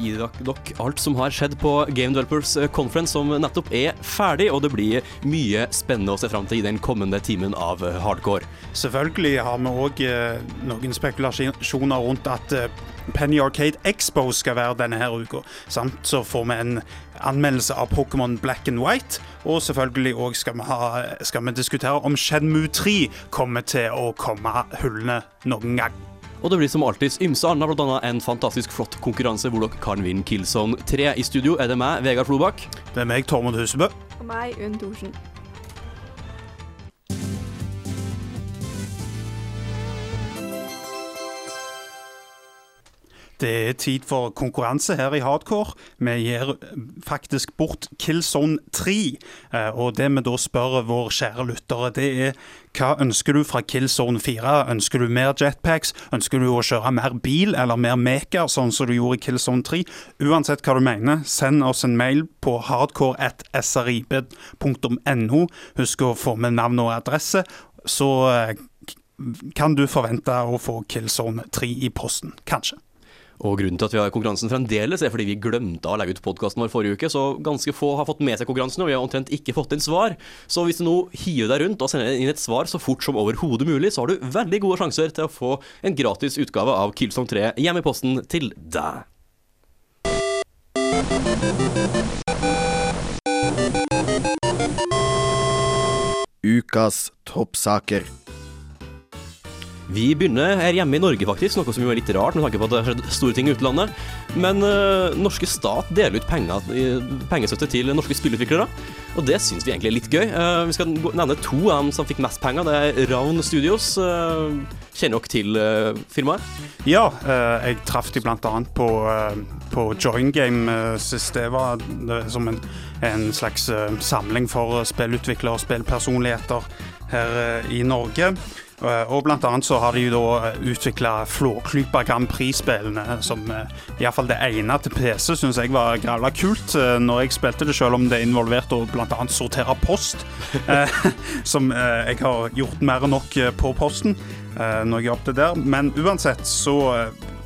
Gi dere alt som har skjedd på Game Developers Conference, som nettopp er ferdig, og det blir mye spennende å se fram til i den kommende timen av hardcore. Selvfølgelig har vi òg noen spekulasjoner rundt at eh, Penny Arcade Expo skal være denne her uka. Samt så får vi en anmeldelse av Pokémon Black and White. Og selvfølgelig òg skal, skal, vi diskutere om Shenmue 3 kommer til å komme hullene noen gang. Og det blir som alltid ymse annet, bl.a. en fantastisk flott konkurranse hvor dere kan vinne Killzone 3. I studio er det meg, Vegard Flobakk. Det er meg, Tormod Husebø. Og meg, Unn Thorsen. Det er tid for konkurranse her i Hardcore. Vi gir faktisk bort Killzone 3. Eh, og det vi da spør våre kjære lyttere, det er hva ønsker du fra Killzone 4? Ønsker du mer jetpacks? Ønsker du å kjøre mer bil eller mer Meker, sånn som du gjorde i Killzone 3? Uansett hva du mener, send oss en mail på hardcore.srib.no. Husk å få med navn og adresse, så eh, kan du forvente å få Killzone 3 i posten. Kanskje. Og Grunnen til at vi har konkurransen fremdeles, er fordi vi glemte å legge ut podkasten vår forrige uke. Så ganske få har fått med seg konkurransen, og vi har omtrent ikke fått inn svar. Så hvis du nå hiver deg rundt og sender inn et svar så fort som overhodet mulig, så har du veldig gode sjanser til å få en gratis utgave av Killsong 3 hjemme i posten til deg. Ukas toppsaker. Vi begynner her hjemme i Norge, faktisk, noe som jo er litt rart med tanke på at det har skjedd store ting i utlandet. Men uh, norske stat deler ut penger, pengestøtte til norske spillutviklere, og det syns vi egentlig er litt gøy. Uh, vi skal nevne to av dem som fikk mest penger. Det er Ravn Studios. Uh, kjenner dere til firmaet? Ja, jeg traff de bl.a. på, på Join Game sist. Det var som en, en slags samling for spillutviklere og spillpersonligheter her i Norge. Eh, og blant annet så har de jo da eh, utvikla Flåklypa Grand Prix-spillene, som eh, iallfall det ene til PC syns jeg var grævla kult når jeg spilte det, selv om det involverte å annet sortere post. som jeg har gjort mer enn nok på posten når jeg jobbet der. Men uansett så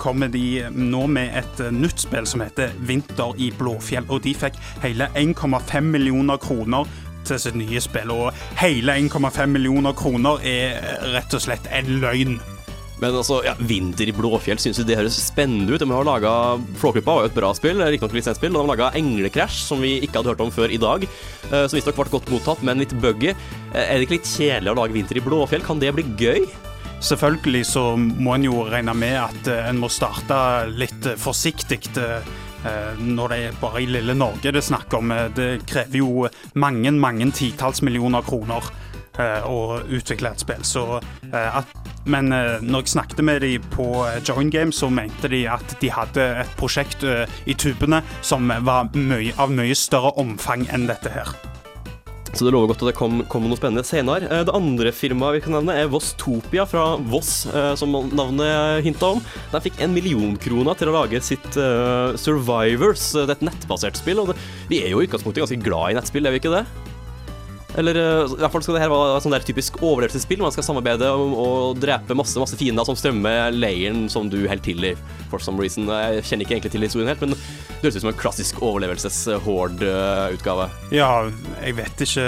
kommer de nå med et nytt spill som heter Vinter i Blåfjell. Og de fikk hele 1,5 millioner kroner til sitt nye spill. Og hele 1,5 millioner kroner er rett og slett en løgn. Men altså, ja, Vinter i Blåfjell, syns du det høres spennende ut? De har laga Flåklypa var jo et bra spill, riktignok lisensspill. og De har laga Englecrash, som vi ikke hadde hørt om før i dag. Eh, som visstnok ble godt mottatt, men litt buggy. Eh, er det ikke litt kjedelig å lage Vinter i Blåfjell? Kan det bli gøy? Selvfølgelig så må en jo regne med at eh, en må starte litt forsiktig Eh, når det er bare i lille Norge det er snakk om. Eh, det krever jo mange, mange titalls millioner kroner eh, å utvikle et spill. Så at, men når jeg snakket med dem på Join Game, så mente de at de hadde et prosjekt i tubene som var mye, av mye større omfang enn dette her. Så det lover godt at det kommer kom noe spennende senere. Eh, det andre firmaet vi kan nevne, er Vosstopia fra Voss, eh, som navnet hinta om. De fikk en million kroner til å lage sitt uh, Survivors. Det er et nettbasert spill. og det, Vi er jo i utgangspunktet ganske glad i nettspill, er vi ikke det? Eller i hvert fall skal det her være sånn der typisk overlevelsesspill. Man skal samarbeide og, og drepe masse masse fiender som strømmer leiren som du holder til i. For some reason. Jeg kjenner ikke egentlig til historien helt, men det høres ut som en klassisk overlevelses-horde-utgave. Ja, jeg vet ikke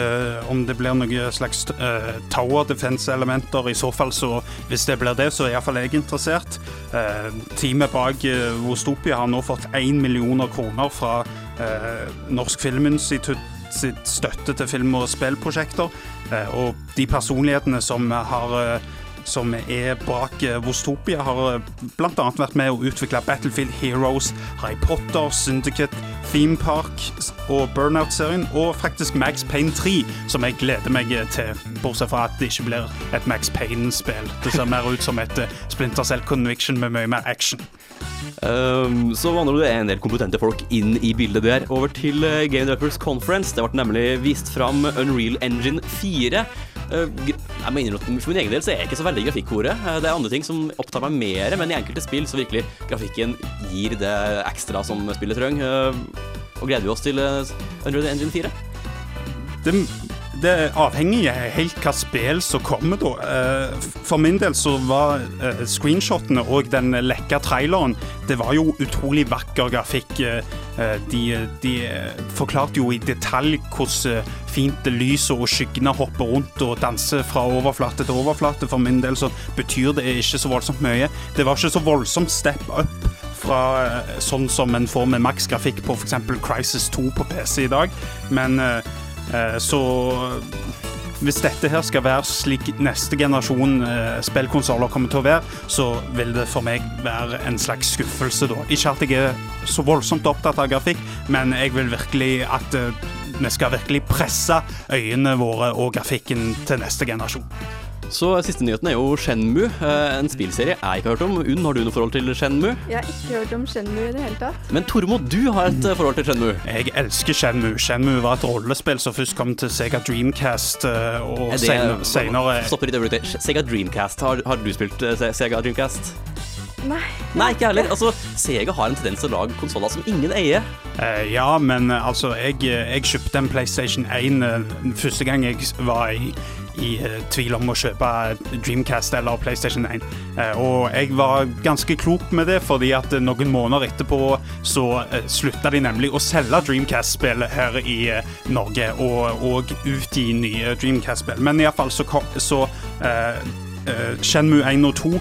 om det blir noe slags uh, tower defense-elementer. I så fall, så hvis det blir det, så er iallfall jeg interessert. Uh, teamet bak uh, Vostopia har nå fått 1 millioner kroner fra Norsk Filminstitutt sitt støtte til film- og spillprosjekter. Og de personlighetene som har som er bak eh, Vostopia, har bl.a. vært med å utvikle Battlefield Heroes, Harry Potter, Syndicate, Theme Park og Burnout-serien, og faktisk Max Payne 3, som jeg gleder meg til, bortsett fra at det ikke blir et Max Payne-spill. Det ser mer ut som et Splinter Cell Conviction med mye mer action. Um, så vandrer det en del kompetente folk inn i bildet der. Over til Game Developers Conference. Det ble nemlig vist fram Unreal Engine 4. Uh, jeg mener at For min egen del så er jeg ikke så veldig grafikkhore. Uh, det er andre ting som opptar meg mer, men i enkelte spill så virkelig grafikken gir det ekstra som spillet trenger. og gleder vi oss til Unreal Engine 4? Det det avhenger helt hva spill som kommer, da. Eh, for min del så var eh, screenshotene og den lekka traileren Det var jo utrolig vakker grafikk. Eh, de, de forklarte jo i detalj hvordan fint lyset og skyggene hopper rundt og danser fra overflate til overflate. For min del så betyr det ikke så voldsomt mye. Det var ikke så voldsomt step up fra sånn som en får med maksgrafikk på f.eks. Crisis 2 på PC i dag. Men så hvis dette her skal være slik neste generasjon eh, spillkonsoller kommer til å være, så vil det for meg være en slags skuffelse, da. Ikke at jeg er så voldsomt opptatt av grafikk, men jeg vil virkelig at eh, vi skal virkelig presse øynene våre og grafikken til neste generasjon. Så siste nyheten er jo Shenmu, eh, en spillserie jeg ikke har hørt om. Unn, har du noe forhold til Shenmu? Jeg har ikke hørt om Shenmu i det hele tatt. Men Tormo, du har et eh, forhold til Shenmu? Jeg elsker Shenmu. Shenmu var et rollespill som først kom til Sega Dreamcast og og senere Stopper litt øyeblikk. Sega Dreamcast, har, har, du spilt Sega Dreamcast? Nei. Nei, ikke heller. Altså, Sega har en tendens til å lage konsoller som ingen eier. Uh, ja, men altså, jeg, jeg, kjøpte en PlayStation 1 uh, første gang jeg var i i uh, tvil om å kjøpe Dreamcast eller PlayStation 1. Uh, eh, og jeg var ganske klok med det, fordi at noen måneder etterpå så uh, slutta de nemlig å selge Dreamcast-spill her i Norge, og, og utgi nye Dreamcast-spill. Men iallfall så, så Uh, Shenmue 1 og 2 uh,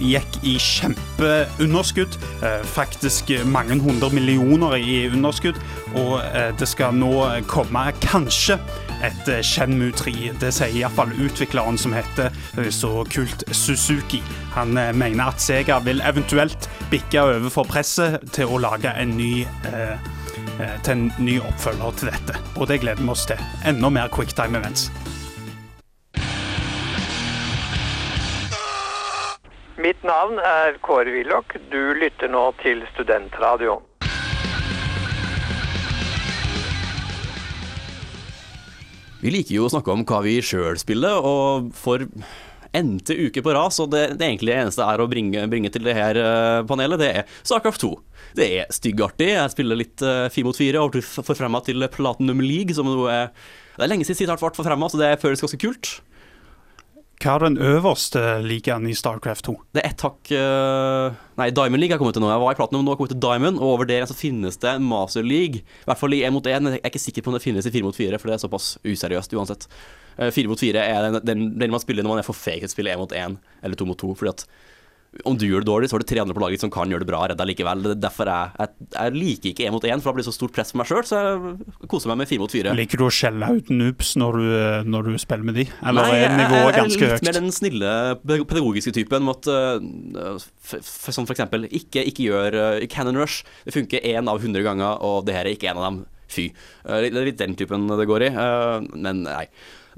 gikk i kjempeunderskudd. Uh, faktisk mange hundre millioner i underskudd. Og det skal nå komme kanskje et Shenmu Shenmue 3. Det sier iallfall utvikleren som heter eh, så kult Suzuki. Han eh, mener at Sega vil eventuelt bikke over for presset til å lage en ny eh, til en ny oppfølger til dette. Og det gleder vi oss til. Enda mer quicktime events. Mitt navn er Kåre Willoch. Du lytter nå til Studentradioen. Vi liker jo å snakke om hva vi sjøl spiller, og for n-te uke på rad, så det, det egentlig eneste er å bringe, bringe til det her uh, panelet, det er Starcraft 2. Det er styggartig. Jeg spiller litt uh, eh, 4 mot 4 og forfremma til Platinum League, som nå er Det er lenge siden sist har vært forfremma, så det føles ganske kult. Hva er den øverste ligaen i Starcraft 2? Det er ett hakk uh, Nei, Diamond League har kommet til nå. Jeg var i Platinum, nå har kommet til Diamond. Og over der så finnes det Master League. I hvert fall i 1 mot 1. Jeg er ikke sikker på om det finnes i 4 mot 4, for det er såpass useriøst uansett. Uh, eh, 4 mot 4 er den, den, den, man spiller når man er for fake til å spille 1 mot 1 eller 2 mot 2. Fordi at om du gjør det dårlig, så er det tre andre på laget som kan gjøre det bra redda likevel. Derfor jeg, jeg, jeg liker ikke én mot én, for da blir det så stort press for meg sjøl. Så jeg koser meg med fire mot fire. Liker du å skjelle ut noobs når du, når du spiller med de? Eller Nei, er nivået ganske høyt? Jeg er litt mer den snille pedagogiske typen. Mot, uh, som for eksempel, ikke, ikke gjør uh, Cannon Rush. Det funker én av hundre ganger, og det her er ikke en av dem. Fy. Uh, det er litt den typen det går i. men nei.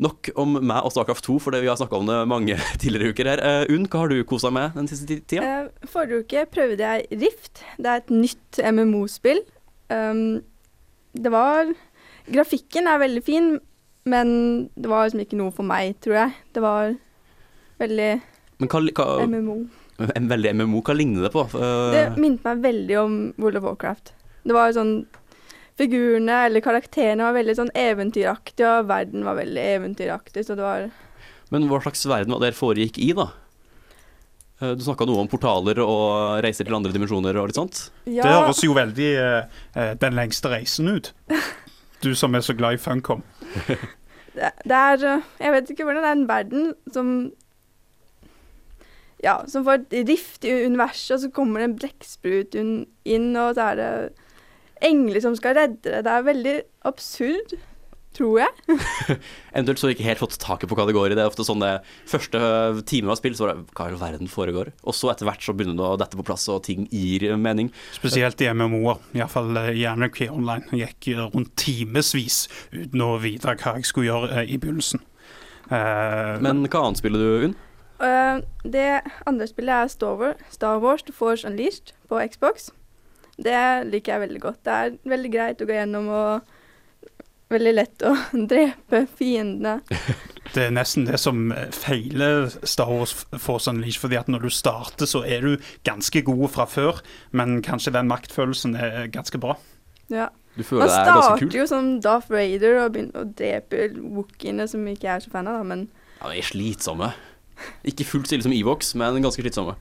Nok om meg og Starcraft 2, for vi har snakka om det mange tidligere uker her. Uh, Unn, hva har du kosa med den siste tida? Uh, forrige uke prøvde jeg Rift. Det er et nytt MMO-spill. Um, det var Grafikken er veldig fin, men det var liksom ikke noe for meg, tror jeg. Det var veldig hva, hva, MMO. En veldig MMO, hva ligner det på? Uh, det minnet meg veldig om World of Warcraft. Det var sånn figurene eller karakterene var veldig sånn eventyraktige, og verden var veldig eventyraktig, så det var Men hva slags verden var det dere foregikk i, da? Eh, du snakka noe om portaler og reiser til andre dimensjoner og litt sånt? Ja. Det høres jo veldig uh, den lengste reisen ut. Du som er så glad i Funcom. det, det er Jeg vet ikke hvordan det er en verden som Ja, som får et rift i universet, og så kommer det en blekksprut inn, og så er det engler som skal redde deg. Det er veldig absurd. tror jeg. Eventuelt så har ikke helt fått taket på hva det går i. Det er ofte sånn det første time av spill, så var det hva i all verden foregår? Og så etter hvert så begynner det å dette på plass, og ting gir mening. Spesielt i MMO-er. Iallfall gjerne Key Online. Jeg gikk rundt timevis uten å vite hva jeg skulle gjøre i begynnelsen. Uh, Men hva annet spiller du, Unn? Uh, det andre spillet er Star Wars, Star Wars The Force Unleashed på Xbox. Det liker jeg veldig godt. Det er veldig greit å gå gjennom og veldig lett å drepe fiendene. Det er nesten det som feiler Star Wars Force Unleashed. fordi at når du starter, så er du ganske god fra før, men kanskje den maktfølelsen er ganske bra. Ja. Du føler Man det er ganske starter jo som Darth Vader og begynner å drepe wookiene, som ikke jeg er så fan av, da, men Ja, de er slitsomme. Ikke fullt stille som Evox, men ganske slitsomme.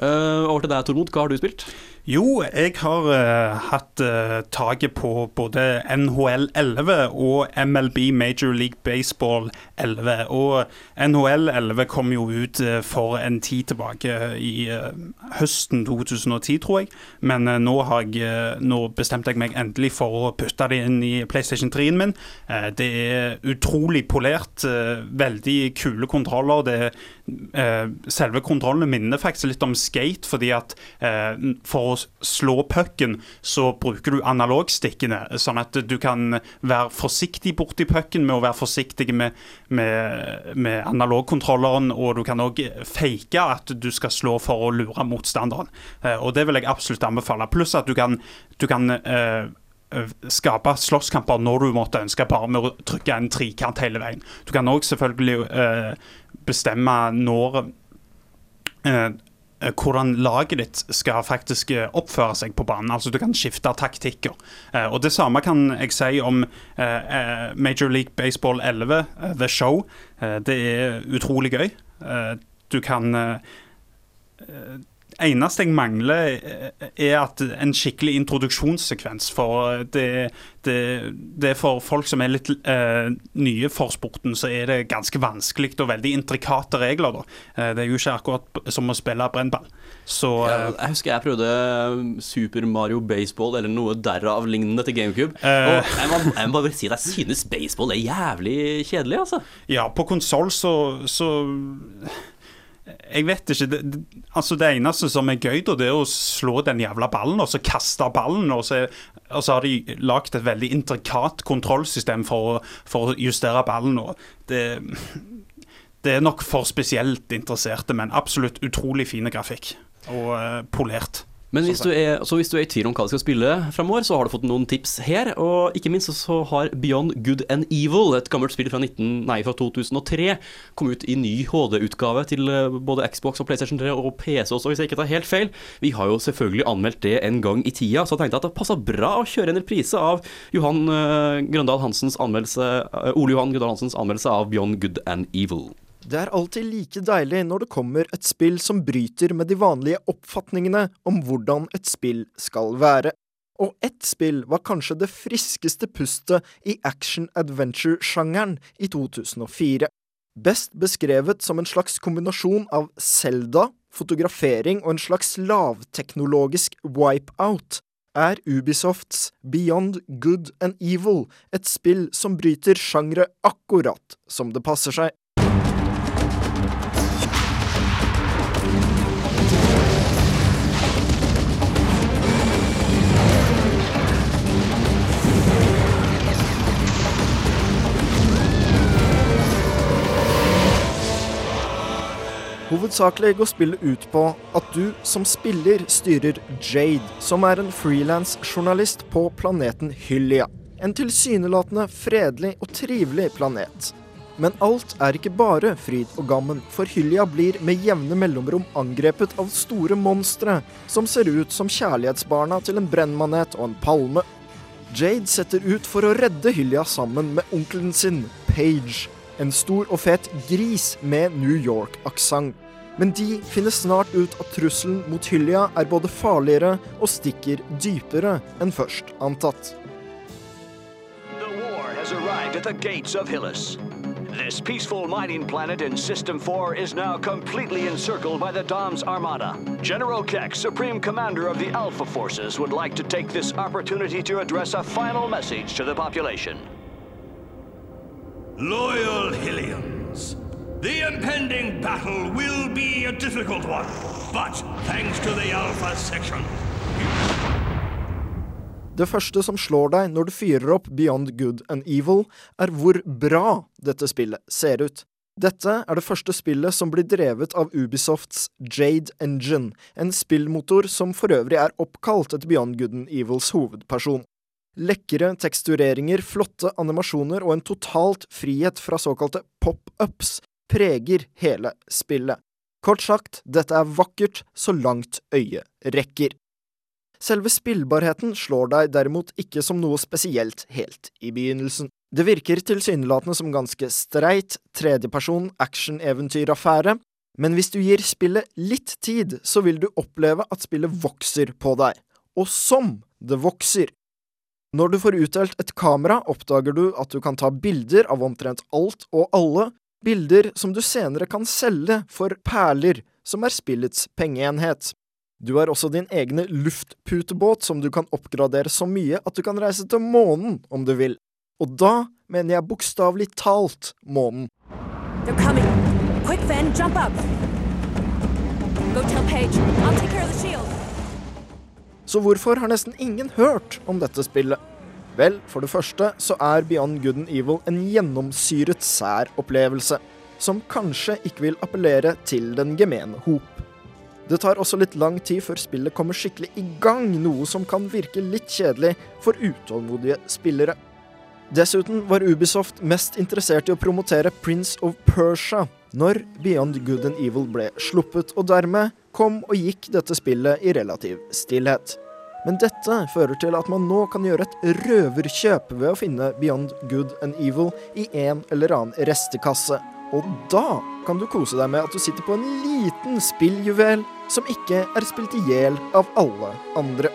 Eh, over til deg, Tormod. Hva har du spilt? Jo, jeg har uh, hatt uh, taket på både NHL 11 og MLB Major League Baseball 11. Og NHL 11 kom jo ut uh, for en tid tilbake i høsten 2010, tror jeg. Men nå jeg Nå bestemte jeg meg endelig for å putte det inn i PlayStation 3-en min. det er utrolig polert. veldig kule kontroller. Det, selve kontrollene minner faktisk litt om skate, fordi at for å slå pucken, så bruker du analogstikkene. Sånn at du kan være forsiktig borti pucken med å være forsiktig med, med, med analogkontrolleren. Og du kan òg fake at du skal slå for å lure motstanderen. Eh, og det vil jeg absolutt anbefale. Pluss at du kan, du kan eh, skape slåsskamper når du måtte ønske, bare med å trykke en trikant hele veien. Du kan òg selvfølgelig eh, bestemme når Eh, hvordan laget ditt skal faktisk eh, oppføre seg på banen. Altså Du kan skifte taktikker. Eh, og Det samme kan jeg si om Major League Baseball 11, The Show. Det er utrolig gøy. Du kan eneste jeg mangler, er at en skikkelig introduksjonssekvens. For det, det, det er for folk som er litt uh, nye for sporten, så er det ganske vanskelig og veldig intrikate regler. Eh, det er jo ikke akkurat som å spille brennball. Så, eh, jeg husker jeg prøvde Super Mario Baseball eller noe derav lignende til GameCube. Og jeg må, jeg må bare si at jeg synes baseball er jævlig kjedelig, altså. Ja, på konsoll så, så jeg vet ikke. Det, altså det eneste som er gøy, da, det er å slå den jævla ballen, og så kaste ballen. Og så, og så har de lagd et veldig intrikat kontrollsystem for, for, å justere ballen. Det, det er nok for spesielt interesserte, men absolutt utrolig fine grafikk. Og uh, polert. Men hvis du, er, hvis du, er, i tvil om hva du skal spille framover, så har du fått noen tips her. Og ikke minst så har Beyond Good and Evil, et gammelt spill fra, 19, nei, fra 2003, kommet ut i ny HD-utgave til eh, både Xbox og PlayStation 3 og PC også, hvis jeg ikke tar helt feil. Vi har jo selvfølgelig anmeldt det en gang i tida, så jeg tenkte at det passa bra å kjøre en reprise av Johan uh, Grøndal Hansens anmeldelse, uh, Ole Johan Grøndal Hansens anmeldelse av Beyond Good and Evil. Det er alltid like deilig når det kommer et spill som bryter med de vanlige oppfatningene om hvordan et spill skal være. Og ett spill var kanskje det friskeste pustet i action-adventure-sjangeren i 2004. Best beskrevet som en slags kombinasjon av Zelda, fotografering og en slags lavteknologisk wipeout, er Ubisofts Beyond Good and Evil et spill som bryter sjangre akkurat som det passer seg. Hovedsakelig går spillet ut på at du som spiller styrer Jade, som er en frilansjournalist på planeten Hylia. En tilsynelatende fredelig og trivelig planet. Men alt er ikke bare fryd og gammen, for Hylia blir med jevne mellomrom angrepet av store monstre som ser ut som kjærlighetsbarna til en brennmanet og en palme. Jade setter ut for å redde Hylia sammen med onkelen sin, Page, en stor og fet gris med New York-aksent. Men de finner snart ut at trusselen mot Hylia er både farligere og stikker dypere enn først antatt. This peaceful mining planet in System 4 is now completely encircled by the Dom's Armada. General Keck, Supreme Commander of the Alpha Forces, would like to take this opportunity to address a final message to the population. Loyal Hillians, the impending battle will be a difficult one, but thanks to the Alpha section, Det første som slår deg når du fyrer opp Beyond Good and Evil, er hvor bra dette spillet ser ut. Dette er det første spillet som blir drevet av Ubisofts Jade Engine, en spillmotor som for øvrig er oppkalt etter Beyond Good and Evils hovedperson. Lekre tekstureringer, flotte animasjoner og en totalt frihet fra såkalte pop-ups preger hele spillet. Kort sagt, dette er vakkert så langt øyet rekker. Selve spillbarheten slår deg derimot ikke som noe spesielt helt i begynnelsen. Det virker tilsynelatende som ganske streit, tredjeperson action-eventyr-affære, men hvis du gir spillet litt tid, så vil du oppleve at spillet vokser på deg. Og som det vokser! Når du får utdelt et kamera, oppdager du at du kan ta bilder av omtrent alt og alle, bilder som du senere kan selge for perler, som er spillets pengeenhet. Du har også din egne luftputebåt som du kan oppgradere så mye at du kan reise til månen om du vil. Og da mener jeg bokstavelig talt månen. Quick, Ven, jump up. Go tell Paige. I'll take care of the shield. Så hvorfor har nesten ingen hørt om dette spillet? Vel, for det første så er Beyond Good and Evil en gjennomsyret sær opplevelse, som kanskje ikke vil appellere til den gemene hop. Det tar også litt lang tid før spillet kommer skikkelig i gang, noe som kan virke litt kjedelig for utålmodige spillere. Dessuten var Ubisoft mest interessert i å promotere Prince of Persia når Beyond Good and Evil ble sluppet, og dermed kom og gikk dette spillet i relativ stillhet. Men dette fører til at man nå kan gjøre et røverkjøp ved å finne Beyond Good and Evil i en eller annen restekasse. Og da kan du kose deg med at du sitter på en liten spilljuvel som ikke er spilt i hjel av alle andre.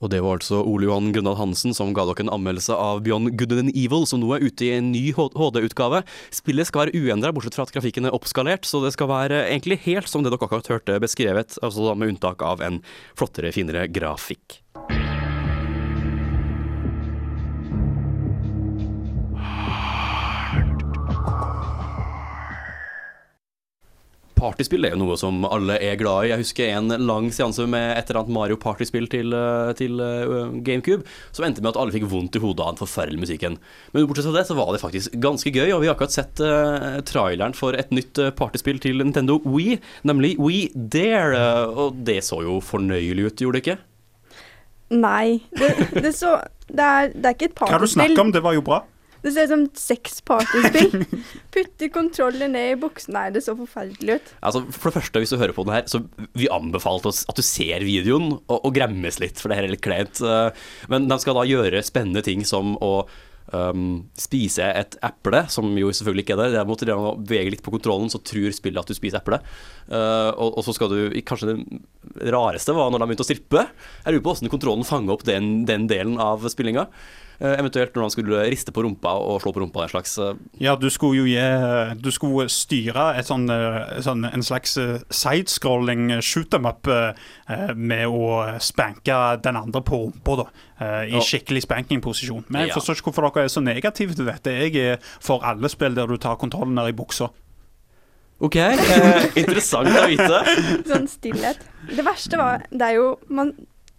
Og det var altså Ole Johan Grøndahl Hansen som ga dere en anmeldelse av Beyond Good and Evil, som nå er ute i en ny HD-utgave. Spillet skal være uendra, bortsett fra at grafikken er oppskalert, så det skal være egentlig helt som det dere akkurat hørte beskrevet, altså med unntak av en flottere, finere grafikk. Partyspill er jo noe som alle er glad i. Jeg husker en lang seanse med et eller annet Mario Party-spill til, eh, til uh, GameCube som endte med at alle fikk vondt i hodet av den forferdelige musikken. Men bortsett fra det så var det faktisk ganske gøy, og vi har akkurat sett uh, traileren for et nytt partyspill til Nintendo Wii, nemlig We Dare. og det så jo fornøyelig ut, gjorde det ikke? Nei. Det, det, så, det, er, det er ikke et partyspill. Hva du snakker om, det var jo bra. Det ser ut som sexpartyspill. Putte kontroller ned i buksen. Nei, det så forferdelig ut. Altså, for det første, hvis du hører på den her, så vi anbefalte oss at du ser videoen og, og gremmes litt, for det her er litt kleint. Men de skal da gjøre spennende ting som å um, spise et eple, som jo selvfølgelig ikke er der. Derimot idet å beveger litt på kontrollen, så tror spillet at du spiser eple. Uh, og, og, så skal du Kanskje det rareste var når de begynte å strippe. Jeg lurer på hvordan kontrollen fanger opp den, den delen av spillinga. Uh, eventuelt når han skulle riste på rumpa og slå på rumpa. En slags uh... Ja, du skulle jo gi Du skulle styre et sånn, sånn, en slags sidescrolling shoot them up med å spanke den andre på rumpa, da. I skikkelig spankingposisjon. Men jeg forstår ikke hvorfor dere er så negative til dette. Jeg er for alle spill der du tar kontrollen ned i buksa. OK, eh, interessant å vite. sånn stillhet. Det verste var Det er jo man,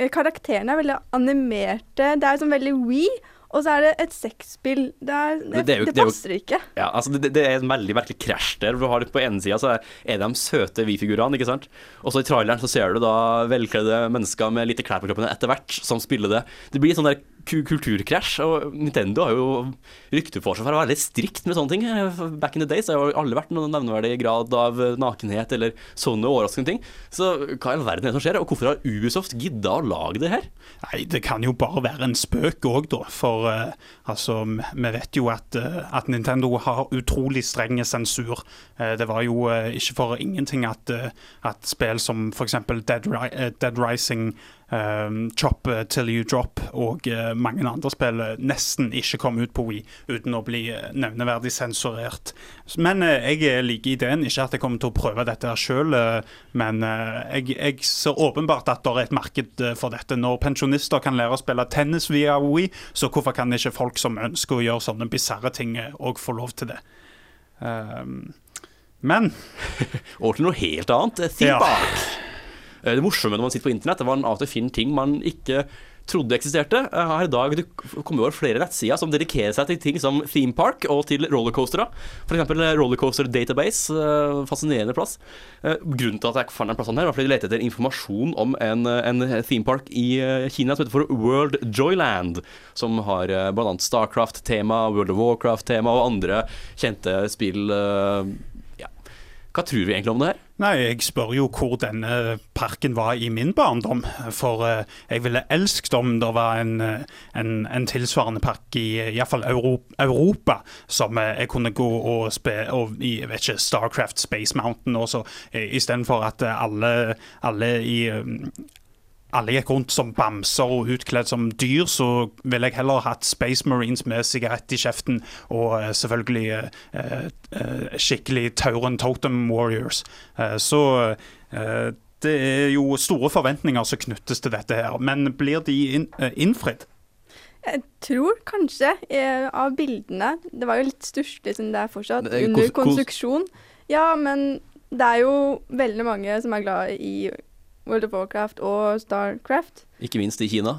Karakterene er veldig animerte. Det er sånn veldig we. Og så er det et sexspill. Det, er, det, det, det passer ikke. Ja, altså det, er en veldig merkelig krasj der. Du har På ene sida så er de søte vi-figurene, ikke sant. Og så i traileren så ser du da velkledde mennesker med lite klær på kroppen etter hvert som spiller det. Det blir sånn der kulturkrasj. Og Nintendo har jo rykte for seg for å være veldig strikt med sånne ting. Back in the days har jo alle vært noen nevneverdig grad av nakenhet eller sånne overraskende ting. Så hva i all verden er det som skjer, og hvorfor har Ubisoft gidda å lage det her? Nei, Det kan jo bare være en spøk òg, da. For uh, altså, vi vet jo at, uh, at, Nintendo har utrolig streng sensur. Uh, det var jo ikke for ingenting at, at spill som f.eks. Dead, Ri Dead Rising um, Chop eh, Till You Drop og uh, mange andre spill eh, nesten ikke kom ut på Wii uten å bli nevneverdig sensurert. Men uh, jeg liker ideen. Ikke at jeg kommer til å prøve dette her sjøl, men jeg, jeg ser åpenbart at det er et marked for dette. Når pensjonister kan lære å spille tennis via Wii, så hvorfor kan ikke folk som ønsker å gjøre sånne bisarre ting, òg få lov til det? Um, men Og til noe helt annet. Think Ja. Eh, Det morsomme når man sitter på internett, det var en av og til finner ting man ikke trodde eksisterte. Eh, Her i dag det kommer over flere nettsider som dedikerer seg til ting som theme park og til rollercoastere. F.eks. Rollercoaster Database. eh, Fascinerende plass. Eh, Grunnen til at jeg fant den plassen her, var fordi de lette etter informasjon om en, eh, en theme park i eh, Kina som heter for World Joyland. Som har eh, bl.a. Starcraft-tema, World of Warcraft-tema og andre kjente spill. Hva tror vi egentlig om det her? Nei, jeg spør jo hvor denne parken var i min barndom. For eh, jeg ville elsket om det var en, eh, en, en tilsvarende park i iallfall Europa, Europa, som eh, jeg kunne gå og spille jeg vet ikke, Starcraft Space Mountain også, istedenfor at alle, alle i alle gikk rundt som bamser og utkledd som dyr, så ville jeg heller hatt Space Marines med sigarett i kjeften og eh, selvfølgelig eh, eh, skikkelig Tauren Totem Warriors. Eh, så eh, det er jo store forventninger som knyttes til dette her, men blir de inn, eh, innfridd? Jeg tror kanskje, eh, av bildene Det var jo litt stusslig som det er fortsatt er under konstruksjon. Ja, men det er jo veldig mange som er glad i World of Warcraft og Starcraft. Ikke minst i Kina.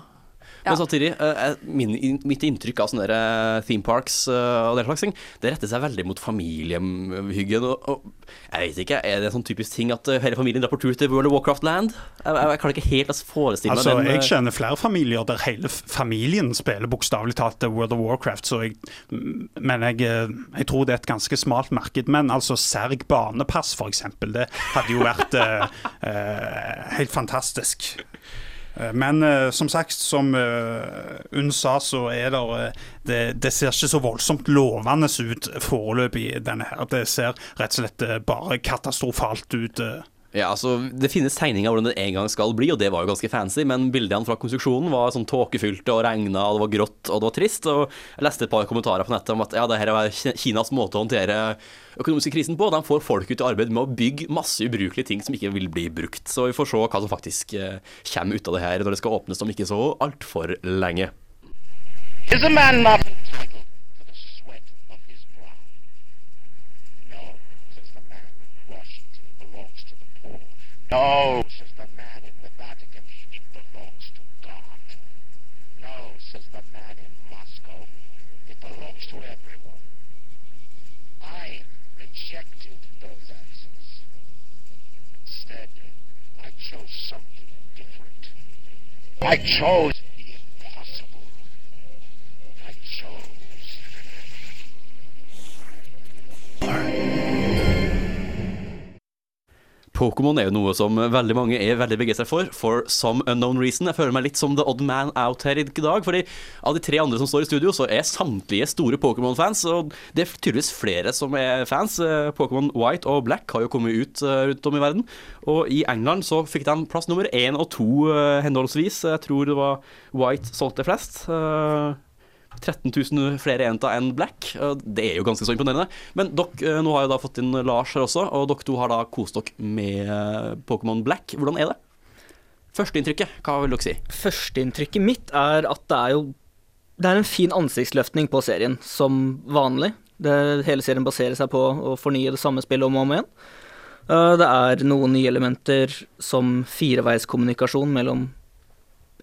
Men samtidig, eh, min, mitt inntrykk av sånne der, eh, theme parks eh, og den slags ting, det retter seg veldig mot familiehyggen. Og, og jeg vet ikke, er det en sånn typisk ting at eh, hele familien drar på tur til World of Warcraft-land? Jeg, jeg, jeg kan ikke helt forestille meg Altså, den. Jeg eh, kjenner flere familier der hele familien spiller bokstavelig talt World of Warcraft, så jeg, men jeg, eh, jeg tror det er et ganske smalt marked. Men altså Serg barnepass, f.eks., det hadde jo vært eh, eh, helt fantastisk. Eh, Men uh, som sagt, som uh, Unn sa, så er det, uh, det Det ser ikke så voldsomt lovende ut foreløpig, denne her. Det ser rett og slett bare katastrofalt ut. eh. Ja, altså, Det finnes tegninger av hvordan det en gang skal bli, og det var jo ganske fancy, men bildene fra konstruksjonen var sånn tåkefylte og regna, og det var grått og det var trist. Og jeg leste et par kommentarer på nettet om at ja, det her er Kinas måte å håndtere økonomiske krisen på. De får folk ut i arbeid med å bygge masse ubrukelige ting som ikke vil bli brukt. Så vi får se hva som faktisk eh, kommer ut av det her når det skal åpnes om ikke så altfor lenge. Is a man not No, says the man in the Vatican, it belongs to God. No, says the man in Moscow, it belongs to everyone. I rejected those answers. Instead, I chose something different. I chose Pokémon er jo noe som veldig mange er veldig begeistra for, for some unknown reason. Jeg føler meg litt som the odd man out her i dag. fordi av de tre andre som står i studio, så er samtlige store Pokémon-fans. Og det er tydeligvis flere som er fans. Eh, Pokémon White og Black har jo kommet ut eh, rundt om i verden. Og i England så fikk de plass nummer én og to eh, henholdsvis. Jeg tror det var White solgte flest. Eh, 13 000 flere jenter enn Black. Det er jo ganske så imponerende. Men dere, eh, nå har jeg da fått inn Lars her også, og dere to har da kost dere med eh, Pokémon Black. Hvordan er det? Førsteinntrykket, hva vil dere si? Førsteinntrykket mitt er at det er jo Det er en fin ansiktsløftning på serien, som vanlig. Det, hele serien baserer seg på å fornye det samme spillet om og om igjen. Uh, Det er noen nye elementer som fireveiskommunikasjon mellom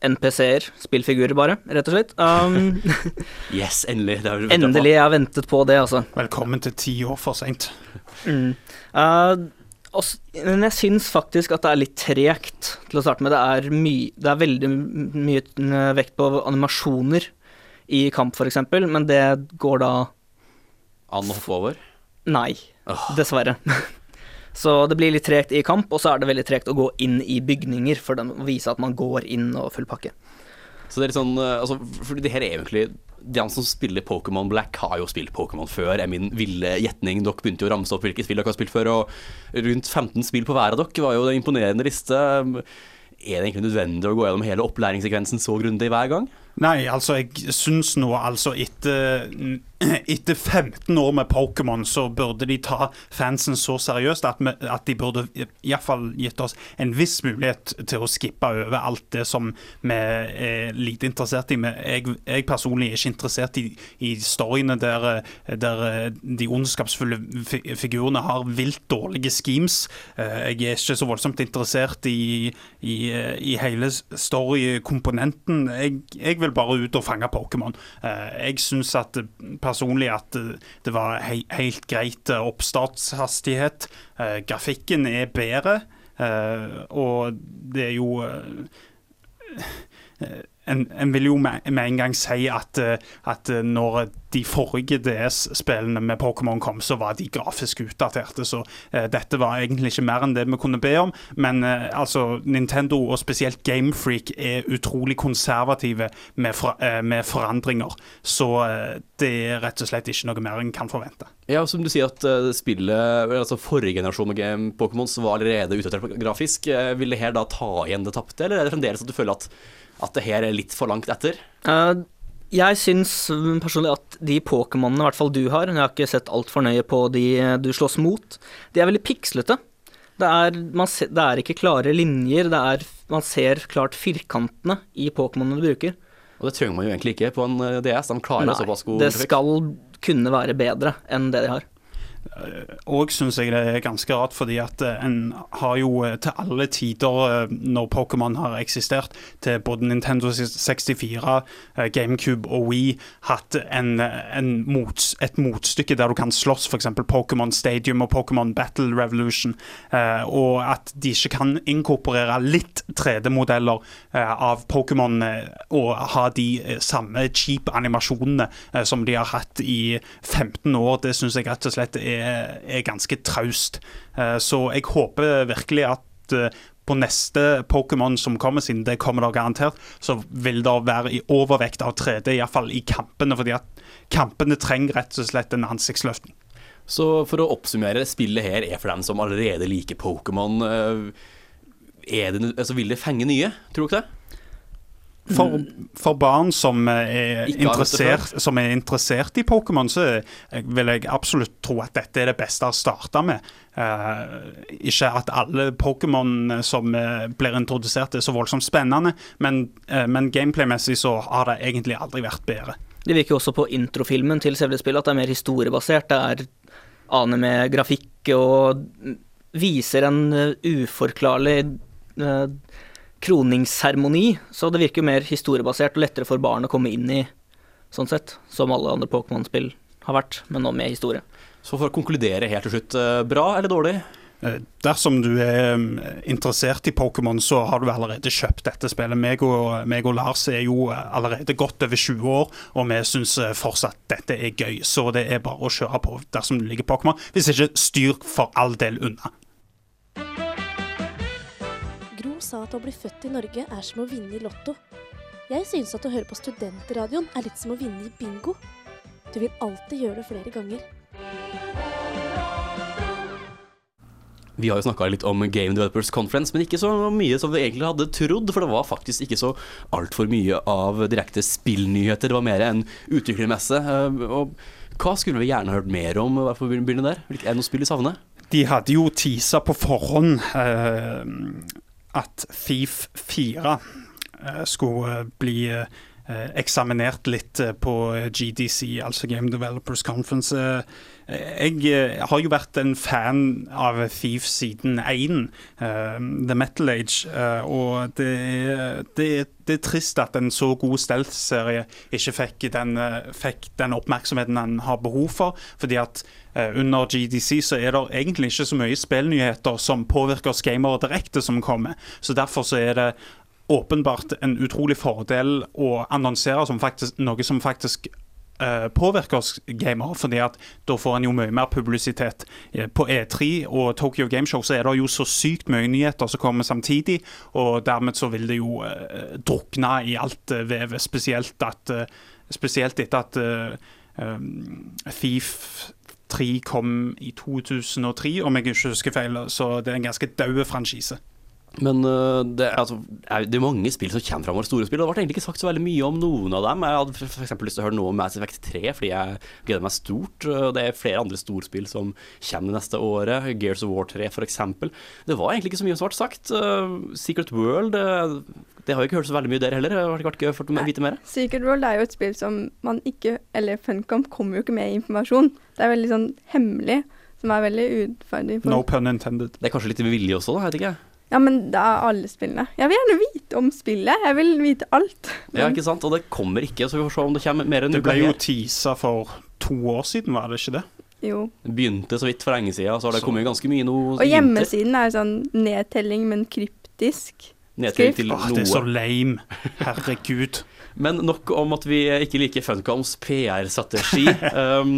NPC-er, spillfigurer bare, rett og slett. Um, Yes, endelig. Det har du endelig, jeg har ventet på det, altså. Velkommen til ti år for seint. Mm. Uh, men jeg syns faktisk at det er litt tregt til å starte med. Det er, my, det er veldig mye vekt på animasjoner i kamp, f.eks., men det går da An å hoppe over? Nei, oh. dessverre. Så det blir litt tregt i kamp, og så er det veldig tregt å gå inn i bygninger for å vise at man går inn og full pakke. Så det er litt sånn eh, altså, Fordi det her er egentlig De som spiller Pokémon Black, har jo spilt Pokémon før, er min ville gjetning. Dere begynte jo å ramse opp hvilke spill dere har spilt før, og rundt 15 spill på hver av dere var jo en imponerende liste. er det egentlig nødvendig å gå gjennom hele opplæringssekvensen så grundig hver gang? Nei, altså jeg syns nå altså etter, etter 15 år med Pokémon så burde de ta fansen så seriøst at, vi, at de burde iallfall gitt oss en viss mulighet til å skippe over alt det som vi er lite interessert i. Jeg, jeg personlig er ikke interessert i, i storyene der, der, de ondskapsfulle figurene har vilt dårlige schemes. Jeg er ikke så voldsomt interessert i, i, i hele storykomponenten. Jeg, jeg vil bare ut og fange Pokémon. Jeg syns personlig at det var he helt greit oppstartshastighet. Grafikken er bedre, og det er jo en, en, vil jo med, med, en gang si at, at når de forrige DS-spillene med Pokémon kom, så var de grafisk utdaterte. Så uh, dette var egentlig ikke mer enn det vi kunne be om. Men uh, altså, Nintendo, og spesielt Gamefreak, er utrolig konservative med, for, uh, med forandringer. Så det er rett og slett ikke noe mer en kan forvente. Ja, som du sier at spillet, altså Forrige generasjon med Pokémon var allerede utdatert grafisk. Vil det her da ta igjen det tapte, eller er det fremdeles at du føler at, at det her er litt for langt etter? Uh, jeg syns personlig at de Pokémonene, i hvert fall du har, jeg har ikke sett altfor nøye på de du slåss mot, de er veldig pikslete. Det er, se, det er ikke klare linjer, er, man ser klart firkantene i Pokémonene du bruker. Og det trenger man jo egentlig ikke på en DS, de klarer Nei, såpass god det skal kunne være bedre enn det de har. Og syns jeg det er ganske rart, fordi at en har jo til alle tider, når Pokémon har eksistert, til både Nintendo 64, GameCube og Wii, hatt en, en mots, et motstykke der du kan slåss, f.eks. Pokémon Stadium og Pokémon Battle Revolution, og at de ikke kan inkorporere litt 3D-modeller av Pokémon og ha de samme cheap animasjonene som de har hatt i 15 år, det syns jeg rett og slett er er, ganske traust. Så jeg håper virkelig at på neste Pokémon som kommer, siden det kommer der garantert, så vil det være i overvekt av 3D, iallfall i kampene. fordi at kampene trenger rett og slett en ansiktsløftning. Så for å oppsummere, spillet her er for dem som allerede liker Pokémon. Altså, vil det fenge nye, tror du ikke det? For, for, barn som er, interessert, som er interessert i Pokémon, så vil jeg absolutt tro at dette er det beste å starte med. Uh, ikke at alle Pokémon som uh, blir introdusert er så voldsomt spennende, men, uh, men gameplay-messig så har det egentlig aldri vært bedre. Det virker jo også på introfilmen til selve spillet at det er mer historiebasert. Det er aner med grafikk og viser en uforklarlig kroningsseremoni, så det virker mer historiebasert og lettere for barn å komme inn i, sånn sett, som alle andre Pokémon-spill har vært, men nå med historie. Så for å konkludere helt til slutt, bra eller dårlig? Dersom du er interessert i Pokémon, så har du allerede kjøpt dette spillet. Meg og, meg og Lars er jo allerede godt over 20 år, og vi syns fortsatt dette er gøy. Så det er bare å kjøre på dersom du liker Pokémon. Hvis ikke, styr for all del unna sa at å bli født i Norge er som å vinne i Lotto. Jeg synes at å høre på Studentradioen er litt som å vinne i bingo. Du vil alltid gjøre det flere ganger. Vi har jo snakka litt om Game Developers Conference, men ikke så mye som vi egentlig hadde trodd. For det var faktisk ikke så altfor mye av direkte spillnyheter. Det var mer en utviklermesse. Og hva skulle vi gjerne hørt mer om? Hvorfor begynne der? Er det noe spill de savner? De hadde jo teasa på forhånd. Eh, at Thief 4 skulle bli eksaminert litt på GDC, altså Game Developers Conference. Jeg har jo vært en fan av Thief siden 1, The Metal Age, og det er, det, det er trist at en så god stealth-serie ikke fikk den, fikk den, oppmerksomheten den har behov for. fordi at under GDC så er det egentlig ikke så mye spillnyheter som påvirker oss gamere direkte som kommer. Så derfor så er det åpenbart en utrolig fordel å annonsere som faktisk, noe som faktisk uh, påvirker oss gamere, fordi at da får en jo mye mer publisitet. På E3 og Tokyo Gameshow så er det jo så sykt mye nyheter som kommer samtidig, og dermed så vil det jo eh, drukne i alt eh, vevet, spesielt, at, spesielt etter at um, Thief 3 kom i 2003, om jeg ikke husker feil, så det er en ganske død franchise. Men øh, det, altså, er, det er mange spill som kommer fram våre store spill, og det ble egentlig ikke sagt så veldig mye om noen av dem. Jeg hadde eksempel lyst til å høre noe om Mass Effect 3, fordi jeg gleder meg stort. og Det er flere andre storspill som kommer neste året. Gears of War 3, for eksempel. Det var egentlig ikke så mye som ble sagt. Uh, Secret World, uh, det har jeg ikke hørt så veldig mye der heller. Det har ikke fått vite mer. Secret World er jo et spill som man ikke Eller Funcom kommer jo ikke med informasjon. Det er veldig sånn hemmelig, som er veldig utfordrende. No pun intended. Det er kanskje litt vilje også, da, jeg vet ikke. Ja, men da er alle spillene. Jeg vil gjerne vite om spillet. Jeg vil vite alt. Ja, ikke sant. Og det kommer ikke, så vi får se om det kommer mer enn Det ble jo teasa for to år siden, var det ikke det? Jo. Det begynte så vidt for lenge siden, så har det kommet ganske mye nå. Og hjemmesiden er sånn nedtelling, men kryptisk. Nedtelling til noe. Åh, det er så lame. Herregud. Men nok om at vi ikke liker Funcoms PR-strategi. um,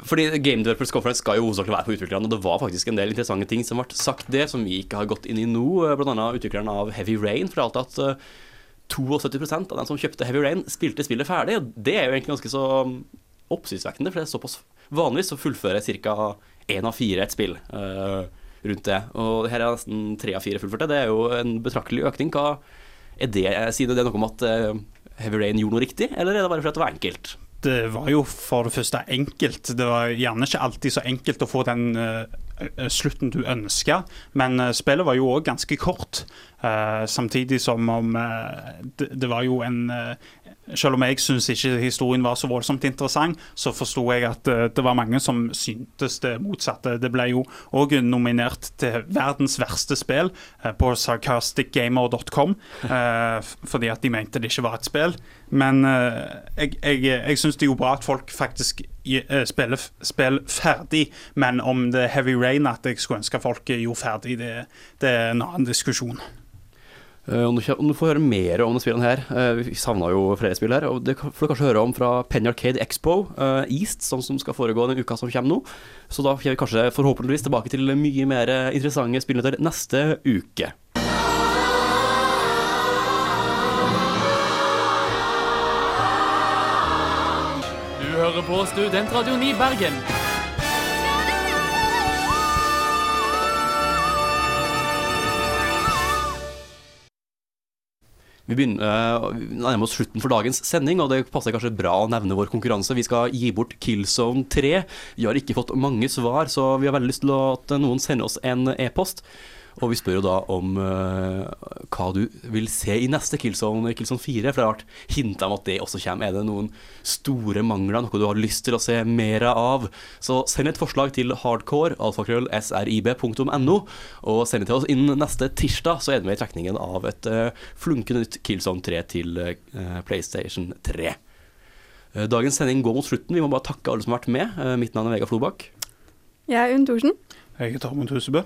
fordi Game Developers Conference skal jo hovedsakelig være for utviklerne, og det var faktisk en del interessante ting som ble sagt der, som vi ikke har gått inn i nå. Blant annet utvikleren av Heavy Rain fortalte at uh, 72% av dem som kjøpte Heavy Rain, spilte spillet ferdig. og Det er jo egentlig ganske så um, oppsiktsvekkende, for det er såpass vanligvis så fullfører ca. én av fire et spill uh, rundt det. Og her er nesten tre av fire fullførte. Det er jo en betraktelig økning. Hva er det? Sier det noe om at Heavy Rain gjorde noe riktig, eller er det bare fordi det var enkelt? Det var jo for det første enkelt. Det var gjerne ikke alltid så enkelt å få den uh, slutten du ønska, men uh, spillet var jo òg ganske kort. Uh, samtidig som om det, det, var jo en Selv om jeg syns ikke historien var så voldsomt interessant, så forsto jeg at det var mange som syntes det motsatte. Det ble jo òg nominert til verdens verste spill på sarcasticgamer.com, fordi at de mente det ikke var et spill. Men jeg, jeg, jeg syns det er jo bra at folk faktisk spiller, spill ferdig, men om det er Heavy Rain at jeg skulle ønske folk gjorde ferdig, det, det er en annen diskusjon. Uh, om, du, får høre mer om spillene her uh, Vi savna jo flere spill her. Og Det får du kanskje høre om fra Penny Arcade Expo uh, East, som, som skal foregå den uka som kommer nå. Så da kommer vi kanskje forhåpentligvis tilbake til mye mer interessante spillnyheter neste uke. Du hører på Studentradioen i Bergen. Vi begynner å nærmer oss slutten for dagens sending, og det passer kanskje bra å nevne vår konkurranse. Vi skal gi bort Killzone 3. Vi har ikke fått mange svar, så vi har veldig lyst til at noen sender oss en e-post. Og vi spør jo da om uh, hva du vil se i neste Killzone, Killzone 4. For det har vært hinta om at det også kommer. Er det noen store mangler, noe du har lyst til å se mer av? Så send et forslag til hardcore, alfakrøll, srib.no, og send det til oss innen neste tirsdag. Så er det med i trekningen av et uh, flunkende nytt Killzone 3 til uh, PlayStation 3. Dagens sending går mot slutten. Vi må bare takke alle som har vært med. Mitt navn er Vegard Flobakk. Jeg er Unn Thorsen. Jeg er Tormod Husebø.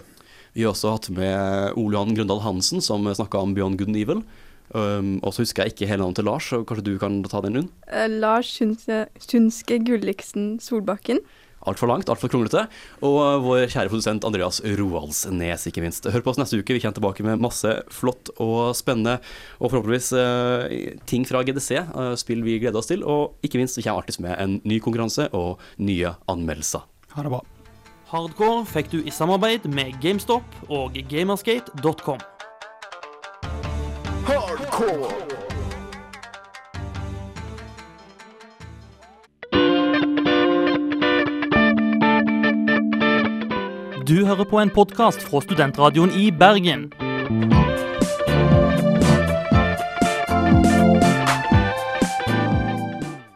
Vi har også hatt med Ole Johan Grøndal Hansen, som snakka om Beyond Good and Evil. Um, og så husker jeg ikke hele navnet til Lars, så kanskje du kan ta den, Lund? Uh, Lars Sunske, Sunske Gulliksen Solbakken. Altfor langt, altfor kronglete. Og uh, vår kjære produsent Andreas Roaldsnes, ikke minst. Hør på oss neste uke. Vi kommer tilbake med masse flott og spennende, og forhåpentligvis uh, ting fra GDC. spill vi gleder oss til. Og ikke minst, vi kommer alltid med en ny konkurranse og nye anmeldelser. Ha det bra. Hardcore fikk du i samarbeid med GameStop og gamerskate.com. Hardcore! Du hører på en podkast fra Studentradioen i Bergen.